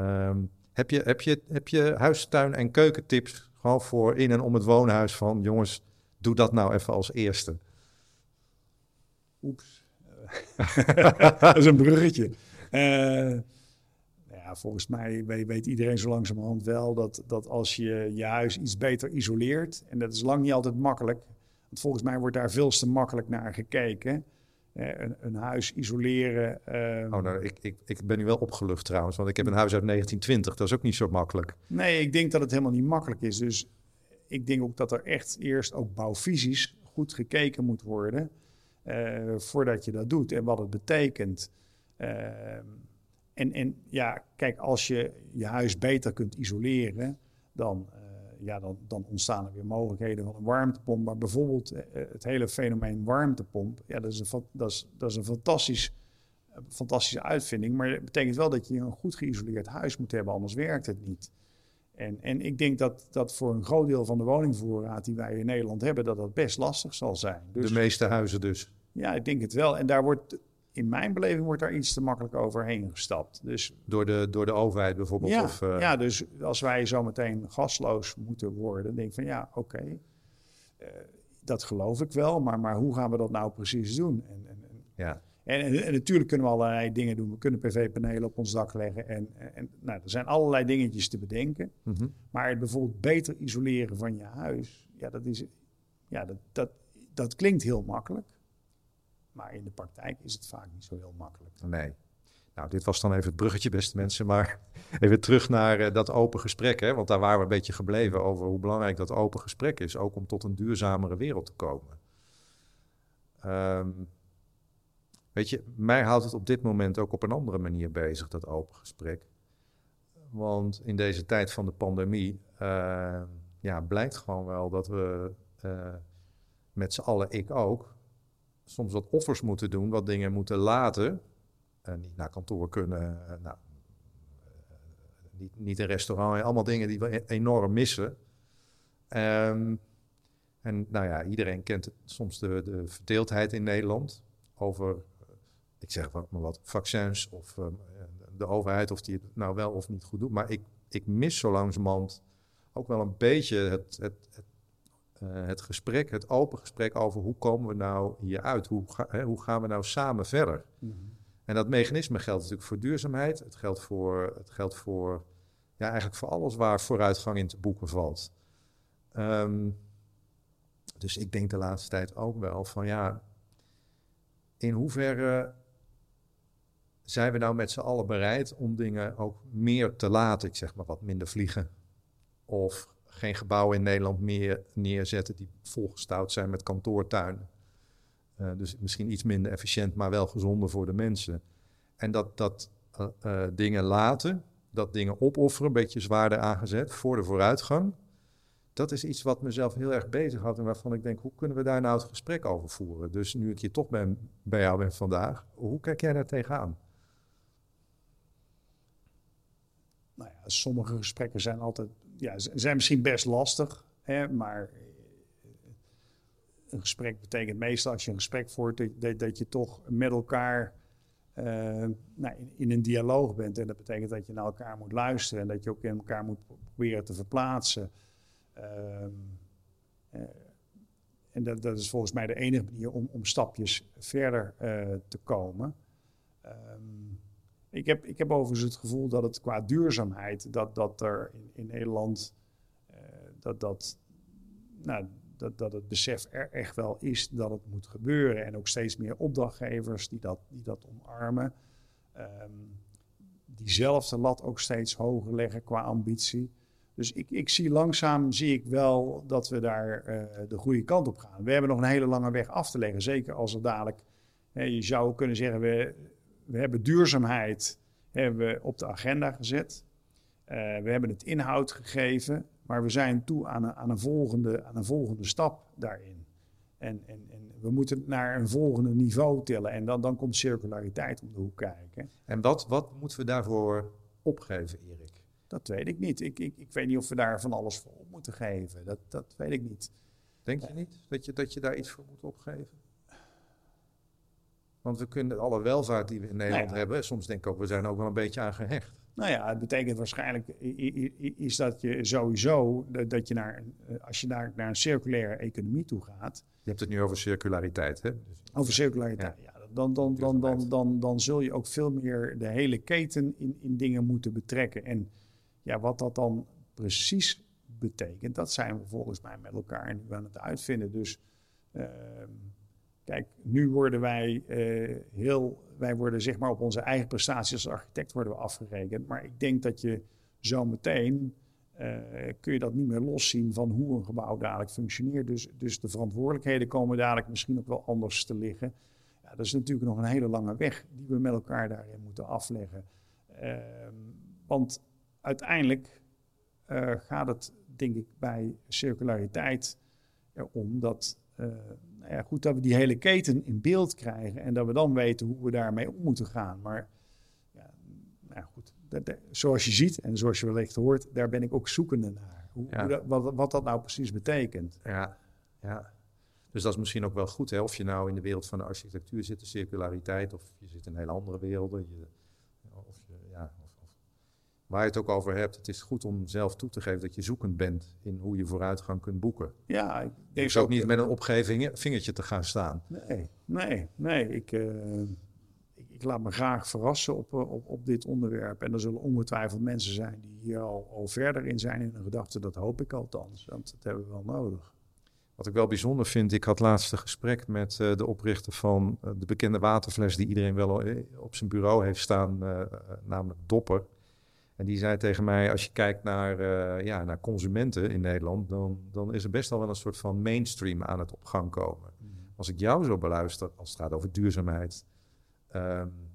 Um, heb, je, heb, je, heb je huistuin- en keukentips gewoon voor in en om het woonhuis van... jongens, doe dat nou even als eerste. Oeps. dat is een bruggetje. ja, volgens mij weet, iedereen zo langzamerhand wel dat, dat als je je huis iets beter isoleert... en dat is lang niet altijd makkelijk volgens mij wordt daar veel te makkelijk naar gekeken. een, een, huis isoleren. Uh... Oh, nou, ik, ik, ik ben nu wel opgelucht trouwens, want ik heb een huis uit 1920. Dat is ook niet zo makkelijk. Nee, ik denk dat het helemaal niet makkelijk is. Dus ik denk ook dat er echt eerst ook bouwfysisch goed gekeken moet worden. Uh, voordat je dat doet en wat het betekent. Uh, en, en ja, kijk, als je je huis beter kunt isoleren, dan ja, dan, dan ontstaan er weer mogelijkheden van een warmtepomp. Maar bijvoorbeeld eh, eh, het hele fenomeen warmtepomp, ja, dat is een, dat is, dat is een fantastisch, eh, fantastische uitvinding. Maar het betekent wel dat je een goed geïsoleerd huis moet hebben, anders werkt het niet. En, en ik denk dat, dat voor een groot deel van de woningvoorraad die wij in Nederland hebben, dat dat best lastig zal zijn. Dus, de meeste huizen dus? Ja, ik denk het wel. En daar wordt in mijn beleving wordt daar iets te makkelijk overheen gestapt. Dus, door, de, door de overheid bijvoorbeeld? Ja, of, uh... ja, dus als wij zometeen gasloos moeten worden, denk ik van ja, oké, okay, uh, dat geloof ik wel, maar, maar hoe gaan we dat nou precies doen? En, en, ja. En, en, natuurlijk kunnen we allerlei dingen doen. We kunnen PV-panelen op ons dak leggen. En, en nou, er zijn allerlei dingetjes te bedenken. Mm -hmm. Maar het bijvoorbeeld beter isoleren van je huis, ja, dat, is, ja, dat, dat, dat klinkt heel makkelijk. Maar in de praktijk is het vaak niet zo heel makkelijk. Nee. Nou, dit was dan even het bruggetje, beste mensen. Maar even terug naar uh, dat open gesprek. Hè? Want daar waren we een beetje gebleven over hoe belangrijk dat open gesprek is. Ook om tot een duurzamere wereld te komen. Um, weet je, mij houdt het op dit moment ook op een andere manier bezig, dat open gesprek. Want in deze tijd van de pandemie uh, ja, blijkt gewoon wel dat we uh, met z'n allen, ik ook, soms wat offers moeten doen, wat dingen moeten laten. Uh, niet naar kantoor kunnen, nou, niet, niet een restaurant, allemaal dingen die we e-, enorm missen. Um, en nou ja, iedereen kent soms de, de verdeeldheid in Nederland over, ik zeg maar wat, vaccins of um, de overheid of die het nou wel of niet goed doet. Maar ik, ik mis zo langzamerhand ook wel een beetje het, het, het uh, het gesprek, het open gesprek over hoe komen we nou hieruit? Hoe, ga, hè, hoe gaan we nou samen verder? Mm -hmm. En dat mechanisme geldt natuurlijk voor duurzaamheid. Het geldt voor, het geldt voor ja, eigenlijk voor alles waar vooruitgang in te boeken valt. Um, dus ik denk de laatste tijd ook wel van ja, in hoeverre zijn we nou met z'n allen bereid om dingen ook meer te laten? Ik zeg maar wat minder vliegen. Of geen gebouwen in Nederland meer neerzetten die volgestouwd zijn met kantoortuinen. Uh, dus misschien iets minder efficiënt, maar wel gezonder voor de mensen. En dat, dat uh, uh, dingen laten, dat dingen opofferen, een beetje zwaarder aangezet voor de vooruitgang. Dat is iets wat mezelf heel erg bezighoudt en waarvan ik denk, hoe kunnen we daar nou het gesprek over voeren? Dus nu ik hier toch ben, bij jou ben vandaag, hoe kijk jij daar tegenaan? Nou ja, sommige gesprekken zijn altijd ja, zijn misschien best lastig, hè, maar eh, een gesprek betekent meestal als je een gesprek voert dat, je toch met elkaar uh, nou, in, een dialoog bent. En dat betekent dat je naar elkaar moet luisteren en dat je ook in elkaar moet proberen te verplaatsen. Uh, uh, en dat, dat, is volgens mij de enige manier om, om stapjes verder te komen. Um, Ik heb, ik heb overigens het gevoel dat het qua duurzaamheid, dat, dat er in, in Nederland, uh, dat, dat, nou, dat, dat het besef er echt wel is dat het moet gebeuren. En ook steeds meer opdrachtgevers die dat, die dat omarmen. Um, diezelfde lat ook steeds hoger leggen qua ambitie. Dus ik, ik zie langzaam zie ik wel dat we daar uh, de goede kant op gaan. We hebben nog een hele lange weg af te leggen. Zeker als er dadelijk, hè, je zou kunnen zeggen, we, we hebben duurzaamheid hebben we op de agenda gezet. Uh, we hebben het inhoud gegeven, maar we zijn toe aan een, aan een, volgende, aan een volgende stap daarin. En, en, en we moeten naar een volgende niveau tillen. En dan, dan komt circulariteit om de hoek kijken. En wat, wat moeten we daarvoor opgeven, Erik? Dat weet ik niet. Ik, ik, ik weet niet of we daar van alles voor op moeten geven. Dat, dat weet ik niet. Denk je niet dat je, dat je daar iets voor moet opgeven? Want we kunnen alle welvaart die we in Nederland nou ja. hebben, soms denk ik ook, we zijn ook wel een beetje aan gehecht. Nou ja, het betekent waarschijnlijk is dat je sowieso, dat je naar, als je naar, naar een circulaire economie toe gaat. Je hebt het nu over circulariteit, hè? Dus, over circulariteit, ja. ja. Dan, dan, dan, dan, dan, dan zul je ook veel meer de hele keten in, in dingen moeten betrekken. En ja, wat dat dan precies betekent, dat zijn we volgens mij met elkaar nu aan het uitvinden. Dus uh, kijk, nu worden wij uh, heel, wij worden zeg maar op onze eigen prestaties als architect worden we afgerekend. Maar ik denk dat je zo meteen uh, kun je dat niet meer loszien van hoe een gebouw dadelijk functioneert. Dus, dus de verantwoordelijkheden komen dadelijk misschien ook wel anders te liggen. Ja, dat is natuurlijk nog een hele lange weg die we met elkaar daarin moeten afleggen. Uh, want uiteindelijk uh, gaat het, denk ik, bij circulariteit erom dat, nou ja, goed, dat we die hele keten in beeld krijgen en dat we dan weten hoe we daarmee om moeten gaan. Maar ja, nou goed, dat, dat, zoals je ziet en zoals je wellicht hoort, daar ben ik ook zoekende naar. Hoe, ja. hoe dat, wat, wat, dat nou precies betekent. Ja, ja. Dus dat is misschien ook wel goed, hè? of je nou in de wereld van de architectuur zit, de circulariteit, of je zit in hele andere werelden. Je, waar je het ook over hebt, het is goed om zelf toe te geven dat je zoekend bent in hoe je vooruitgang kunt boeken. Ja, ik denk dus ook niet met een opgeven vingertje te gaan staan. Nee, nee, nee. Ik, uh, ik, ik, laat me graag verrassen op, op, op dit onderwerp. En er zullen ongetwijfeld mensen zijn die hier al, al verder in zijn in hun gedachten. Dat hoop ik althans, want dat hebben we wel nodig. Wat ik wel bijzonder vind, ik had laatst een gesprek met uh, de oprichter van uh, de bekende waterfles die iedereen wel op zijn bureau heeft staan, namelijk Dopper. En die zei tegen mij, als je kijkt naar, uh, ja, naar consumenten in Nederland, dan, dan is er best al wel een soort van mainstream aan het op gang komen. Mm. Als ik jou zo beluister, als het gaat over duurzaamheid, um,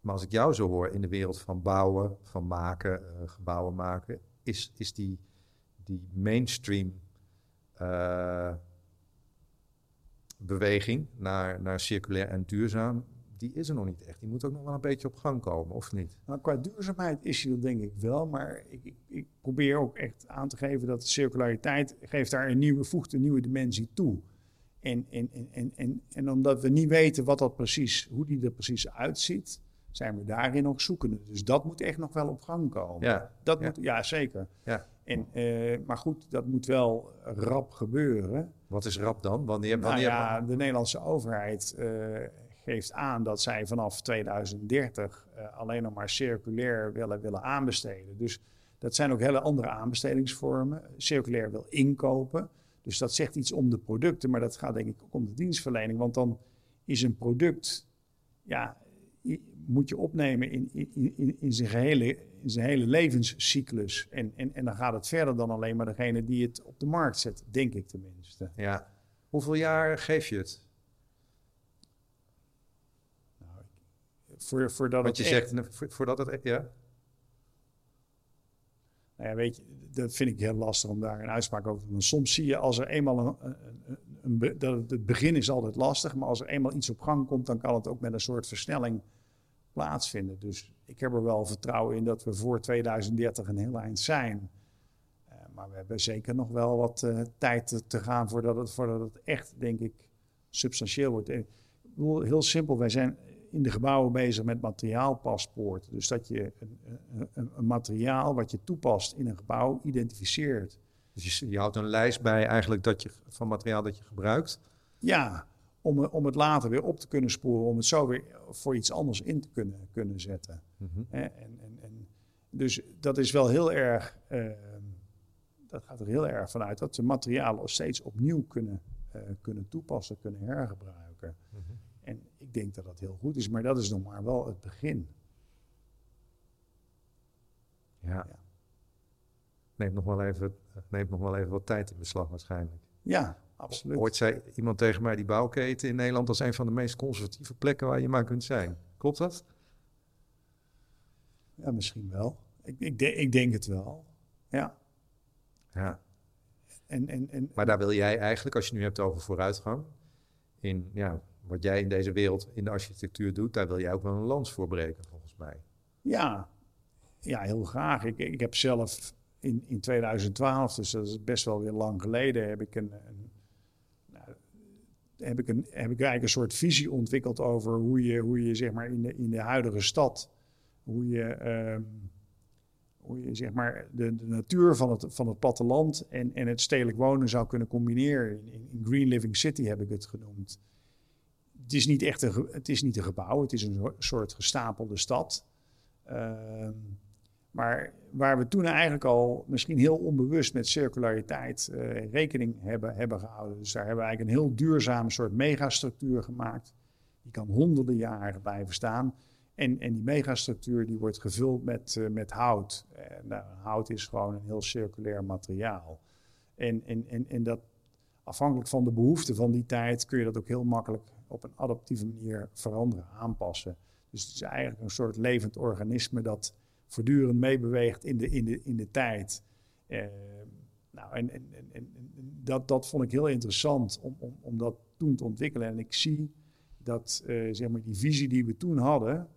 maar als ik jou zo hoor in de wereld van bouwen, van maken, uh, gebouwen maken, is, is die, die mainstream uh, beweging naar, naar circulair en duurzaam, die is er nog niet echt. Die moet ook nog wel een beetje op gang komen, of niet? Nou, qua duurzaamheid is die dat denk ik wel. Maar ik, ik, ik, probeer ook echt aan te geven dat de circulariteit geeft daar een nieuwe, voegt een nieuwe dimensie toe. En, en, en, en, en, en omdat we niet weten wat dat precies, hoe die er precies uitziet, zijn we daarin nog zoekende. Dus dat moet echt nog wel op gang komen. Ja, dat ja. Moet, ja zeker. Ja. En, uh, maar goed, dat moet wel rap gebeuren. Wat is rap dan? Wanneer, nou wanneer... ja, de Nederlandse overheid uh, geeft aan dat zij vanaf 2030 uh, alleen nog maar circulair willen, willen aanbesteden. Dus dat zijn ook hele andere aanbestedingsvormen. Circulair wil inkopen. Dus dat zegt iets om de producten, maar dat gaat denk ik ook om de dienstverlening. Want dan is een product, ja, moet je opnemen in, in, in, in, zijn, gehele, in zijn hele levenscyclus. En, en, en dan gaat het verder dan alleen maar degene die het op de markt zet, denk ik tenminste. Ja. Hoeveel jaar geef je het? Voor, voordat je het zegt, echt, voor, voordat het ja? Nou ja, weet je, dat vind ik heel lastig om daar een uitspraak over te doen. Soms zie je als er eenmaal een, een, een, een, dat het begin is altijd lastig, maar als er eenmaal iets op gang komt, dan kan het ook met een soort versnelling plaatsvinden. Dus ik heb er wel vertrouwen in dat we voor 2030 een heel eind zijn. Uh, maar we hebben zeker nog wel wat uh, tijd te gaan voordat het, voordat het echt, denk ik, substantieel wordt. Ik bedoel, heel simpel, wij zijn in de gebouwen bezig met materiaalpaspoort. Dus dat je een, een, een, materiaal wat je toepast in een gebouw identificeert. Dus je, je, houdt een lijst bij eigenlijk dat je, van materiaal dat je gebruikt? Ja, om, om het later weer op te kunnen sporen, om het zo weer voor iets anders in te kunnen, kunnen zetten. Mhm. En, en, en, dus dat is wel heel erg, eh, dat gaat er heel erg vanuit dat de materialen steeds opnieuw kunnen, eh, kunnen toepassen, kunnen hergebruiken. Mhm. Ik denk dat dat heel goed is, maar dat is nog maar wel het begin. Ja. Ja. Neemt nog, wel even, neemt nog wel even wat tijd in beslag waarschijnlijk. Ja, absoluut. Ooit zei iemand tegen mij, die bouwketen in Nederland, is een van de meest conservatieve plekken waar je maar kunt zijn. Klopt dat? Ja, misschien wel. Ik, ik, de- ik denk het wel. Ja. Ja. En, en, en, Maar daar wil jij eigenlijk, als je nu hebt over vooruitgang, in ja, wat jij in deze wereld in de architectuur doet, daar wil jij ook wel een lans voor breken, volgens mij. Ja, ja heel graag. Ik, ik heb zelf in, in 2012, dus dat is best wel weer lang geleden, heb ik een, een, nou, heb ik een, heb ik eigenlijk een soort visie ontwikkeld over hoe je, hoe je zeg maar in de, in de huidige stad, hoe je, ehm, hoe je zeg maar de, de natuur van het, van het platteland en, en het stedelijk wonen zou kunnen combineren. In, in, in Green Living City heb ik het genoemd. Het is niet echt een, het is niet een gebouw, het is een soort- soort gestapelde stad. Ehm, maar waar we toen eigenlijk al misschien heel onbewust met circulariteit eh, rekening hebben, hebben gehouden. Dus daar hebben we eigenlijk een heel duurzame soort megastructuur gemaakt. Die kan honderden jaren blijven staan. En, en die megastructuur die wordt gevuld met, eh, met hout. Eh, nou, hout is gewoon een heel circulair materiaal. En, en, en, en dat afhankelijk van de behoeften van die tijd kun je dat ook heel makkelijk op een adaptieve manier veranderen, aanpassen. Dus het is eigenlijk een soort levend organisme dat voortdurend meebeweegt in de, in de, in de tijd. Eh, nou, en, en, en, dat, dat vond ik heel interessant om, om, om dat toen te ontwikkelen. En ik zie dat eh, zeg maar die visie die we toen hadden,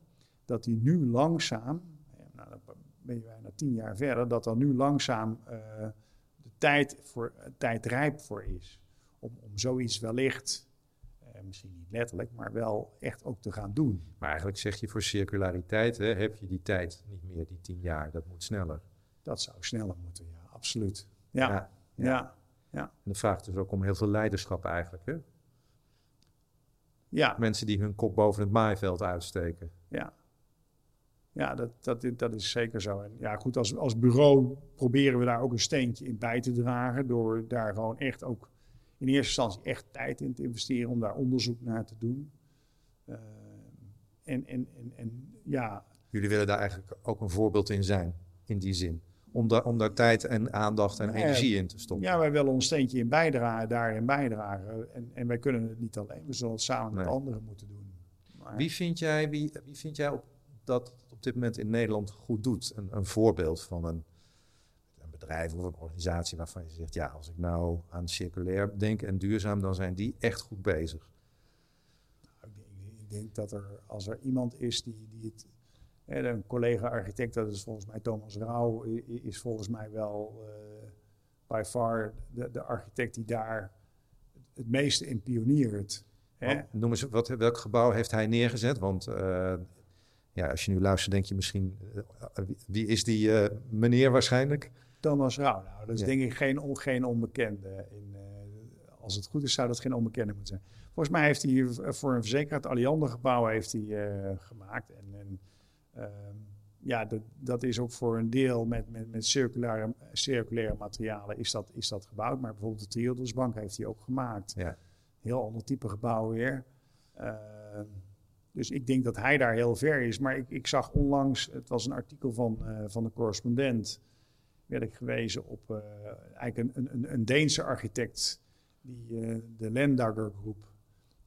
dat die nu langzaam, eh, nou, dan ben je bijna tien jaar verder, dat er nu langzaam de tijd, voor, tijd rijp voor is. Om, om zoiets wellicht, eh, misschien niet letterlijk, maar wel echt ook te gaan doen. Maar eigenlijk zeg je voor circulariteit, hè, heb je die tijd niet meer, die tien jaar, dat moet sneller. Dat zou sneller moeten, ja, absoluut. Ja, ja. ja. ja. En dat vraagt dus ook om heel veel leiderschap eigenlijk. Hè? ja. Mensen die hun kop boven het maaiveld uitsteken. Ja, ja dat, dat, dat is zeker zo. En ja, goed, als, als bureau proberen we daar ook een steentje in bij te dragen. Door daar gewoon echt ook in eerste instantie echt tijd in te investeren om daar onderzoek naar te doen. Eh, en, en, en, en ja, Jullie willen daar eigenlijk ook een voorbeeld in zijn, in die zin. Om, daar om daar tijd en aandacht en energie in te stoppen. ja, wij willen ons steentje in bijdragen, daarin bijdragen. En, en wij kunnen het niet alleen, we zullen het samen met anderen moeten doen. Maar, Wie vind jij, wie, wie vind jij op, dat op dit moment in Nederland goed doet? Een, een voorbeeld van een bedrijf of een organisatie waarvan je zegt... ja, als ik nou aan circulair denk en duurzaam... dan zijn die echt goed bezig. Ik denk, ik denk dat er, als er iemand is die, die het. Een collega-architect, dat is volgens mij Thomas Rauw, is volgens mij wel eh by far de, de architect die daar het meeste in pioniert. Hè? Noem eens, wat, welk gebouw heeft hij neergezet? Want eh, ja, als je nu luistert, denk je misschien... eh, wie, is die meneer waarschijnlijk? Thomas Rauw, nou, dat is Ja. denk ik geen, on- geen onbekende. In, eh, als het goed is, zou dat geen onbekende moeten zijn. Volgens mij heeft hij v- voor een verzekeraar het Alliander gebouw heeft hij, eh, gemaakt. En, en ehm, ja, dat, dat is ook voor een deel met, met, met circulaire, circulaire materialen is dat, is dat gebouwd. Maar bijvoorbeeld de Triodosbank heeft hij ook gemaakt. Ja. Heel ander type gebouw weer. Ehm, dus ik denk dat hij daar heel ver is. Maar ik, ik zag onlangs, het was een artikel van, eh, van de correspondent, werd ik gewezen op eh, eigenlijk een, een, een Deense architect, die, eh, de Lendager Groep.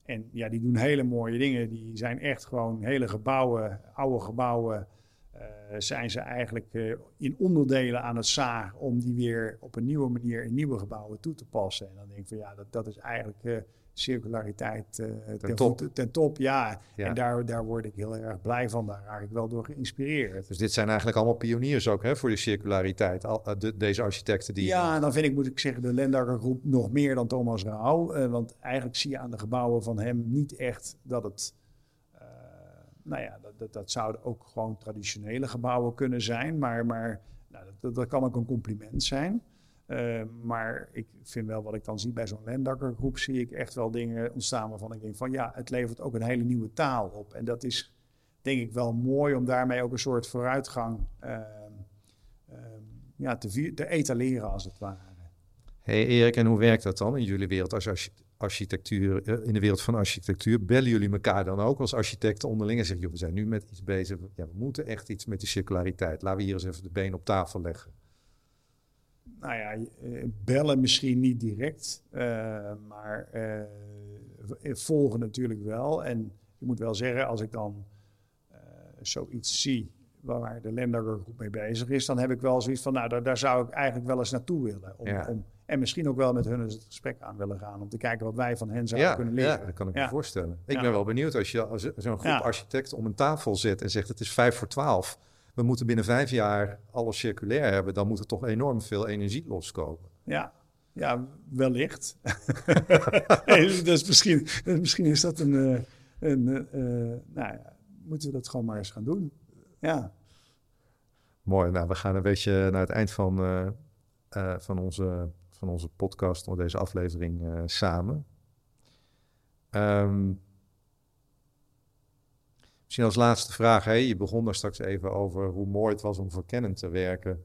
En ja, die doen hele mooie dingen. Die zijn echt gewoon hele gebouwen, oude gebouwen, eh, zijn ze eigenlijk in onderdelen aan het zagen om die weer op een nieuwe manier in nieuwe gebouwen toe te passen. En dan denk ik van ja, dat, dat is eigenlijk circulariteit eh, ten, top. ten top. Ja, Ja. en daar, daar word ik heel erg blij van. Daar raak ik wel door geïnspireerd. Dus dit zijn eigenlijk allemaal pioniers ook hè, voor de circulariteit. Al, eh, de- deze architecten die... Ja, en dan vind ik, moet ik zeggen, de Lendager groep nog meer dan Thomas Rauw. Eh, want eigenlijk zie je aan de gebouwen van hem niet echt dat het... eh, nou ja, dat, dat, dat zouden ook gewoon traditionele gebouwen kunnen zijn. Maar, maar nou, dat, dat kan ook een compliment zijn. Uh, maar ik vind wel wat ik dan zie bij zo'n Lendakker-groep, zie ik echt wel dingen ontstaan waarvan ik denk van ja, het levert ook een hele nieuwe taal op. En dat is denk ik wel mooi om daarmee ook een soort vooruitgang uh, uh, ja, te, te etaleren als het ware. Hey Erik, en hoe werkt dat dan in jullie wereld als architectuur, eh, in de wereld van architectuur? Bellen jullie elkaar dan ook als architecten onderling en zeggen, we zijn nu met iets bezig, ja, we moeten echt iets met die circulariteit. Laten we hier eens even de been op tafel leggen nou ja, eh, bellen misschien niet direct, uh, maar uh, volgen natuurlijk wel. En ik moet wel zeggen, als ik dan uh, zoiets zie waar de Lemberger groep mee bezig is, dan heb ik wel zoiets van, nou, daar, daar zou ik eigenlijk wel eens naartoe willen. Om, ja. om, en misschien ook wel met hun eens het gesprek aan willen gaan, om te kijken wat wij van hen zouden ja, kunnen leren. Ja, dat kan ik me voorstellen. Ik ben wel benieuwd als je als zo'n groep architecten om een tafel zet en zegt, het is vijf voor twaalf we moeten binnen vijf jaar alles circulair hebben, dan moet er toch enorm veel energie loskomen. Ja, ja wellicht. dus misschien, misschien is dat een. Uh, een uh, nou ja, moeten we dat gewoon maar eens gaan doen. Ja. Mooi. Nou, we gaan een beetje naar het eind van, uh, van, onze, van onze podcast, of deze aflevering samen. Um, Misschien als laatste vraag. Hè? Je begon daar straks even over hoe mooi het was om voor Canon te werken.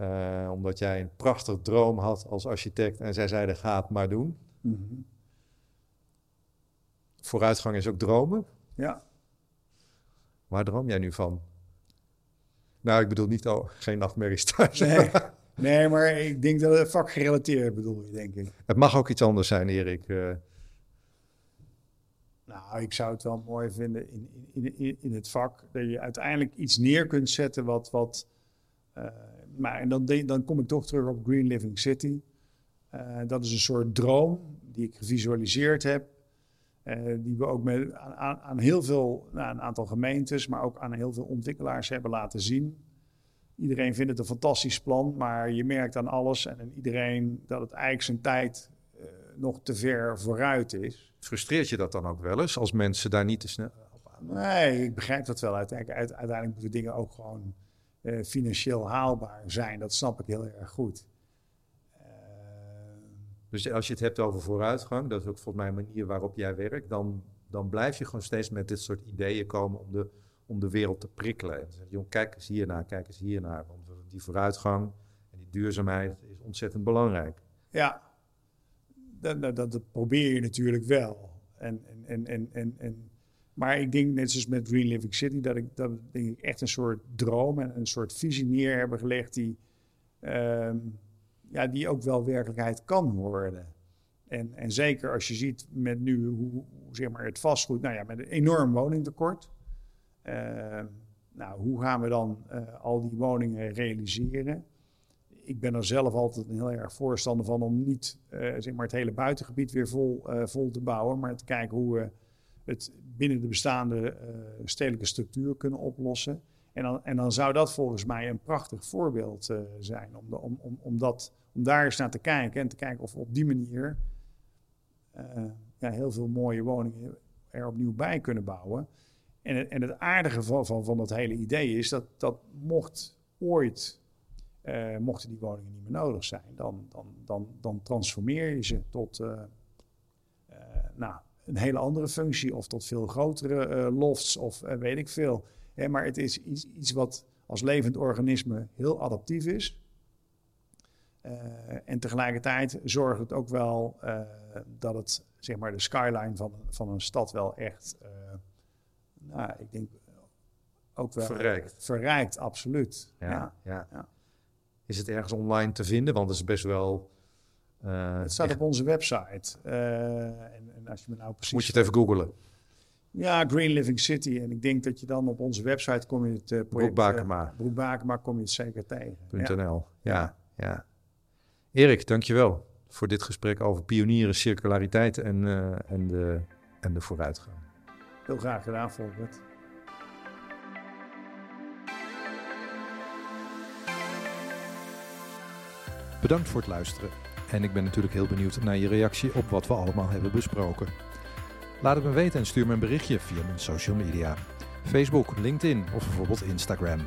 Uh, omdat jij een prachtig droom had als architect en zij zeiden ga het maar doen. Mm -hmm. Vooruitgang is ook dromen. Ja. Waar droom jij nu van? Nou, ik bedoel niet, oh, geen nachtmerries thuis. Nee, nee, maar ik denk dat het vakgerelateerd bedoel je, denk ik. Het mag ook iets anders zijn, Erik. Uh, nou, ik zou het wel mooi vinden in, in, in, in het vak dat je uiteindelijk iets neer kunt zetten wat. wat uh, maar en dan, dan kom ik toch terug op Green Living City. Uh, dat is een soort droom die ik gevisualiseerd heb. Uh, die we ook met, aan, aan heel veel, nou, een aantal gemeentes, maar ook aan heel veel ontwikkelaars hebben laten zien. Iedereen vindt het een fantastisch plan, maar je merkt aan alles en aan iedereen dat het eigenlijk zijn tijd nog te ver vooruit is. Frustreert je dat dan ook wel eens als mensen daar niet te snel op aan? Nee, ik begrijp dat wel. Uiteindelijk, uiteindelijk moeten dingen ook gewoon uh, financieel haalbaar zijn. Dat snap ik heel erg goed. Uh, dus als je het hebt over vooruitgang, dat is ook volgens mij een manier waarop jij werkt, dan, dan blijf je gewoon steeds met dit soort ideeën komen om de, om de wereld te prikkelen. En zeg, jong, kijk eens hiernaar, kijk eens hiernaar. Want die vooruitgang en die duurzaamheid is ontzettend belangrijk. Ja, dat, dat, probeer je natuurlijk wel. En, en, en, en, en, maar ik denk, net zoals met Green Living City, dat ik, dat denk ik echt een soort droom en een soort visie neer hebben gelegd die, um, ja, die ook wel werkelijkheid kan worden. En, en zeker als je ziet met nu hoe, zeg maar het vastgoed, nou ja, met een enorm woningtekort. Uh, nou, hoe gaan we dan uh, al die woningen realiseren? Ik ben er zelf altijd een heel erg voorstander van om niet uh, zeg maar het hele buitengebied weer vol, uh, vol te bouwen, maar te kijken hoe we het binnen de bestaande uh, stedelijke structuur kunnen oplossen. En dan, en dan zou dat volgens mij een prachtig voorbeeld zijn om, de, om, om, om, dat, om daar eens naar te kijken en te kijken of we op die manier ja, heel veel mooie woningen er opnieuw bij kunnen bouwen. En het, en het aardige van, van, van dat hele idee is dat, dat mocht ooit uh, mochten die woningen niet meer nodig zijn, dan, dan, dan, dan transformeer je ze tot uh, uh, nou, een hele andere functie of tot veel grotere lofts of weet ik veel. Hè, maar het is iets, iets wat als levend organisme heel adaptief is. en tegelijkertijd zorgt het ook wel dat het zeg maar, de skyline van, van een stad wel echt, nou, ik denk ook wel verrijkt. Verrijkt, absoluut. ja. ja. ja. Is het ergens online te vinden? Want het is best wel. Uh, het staat op onze website. Uh, en, en, als je me nou precies. Moet je het even googlen? Ja, Green Living City. En ik denk dat je dan op onze website kom je het uh, project... Broekbakema. Broekbakema kom je het zeker tegen. .nl. Ja. ja, ja. Erik, dankjewel voor dit gesprek over pionieren, circulariteit en, en, de, en de vooruitgang. Heel graag gedaan, Volkert. Bedankt voor het luisteren. En ik ben natuurlijk heel benieuwd naar je reactie op wat we allemaal hebben besproken. Laat het me weten en stuur me een berichtje via mijn social media. Facebook, LinkedIn of bijvoorbeeld Instagram.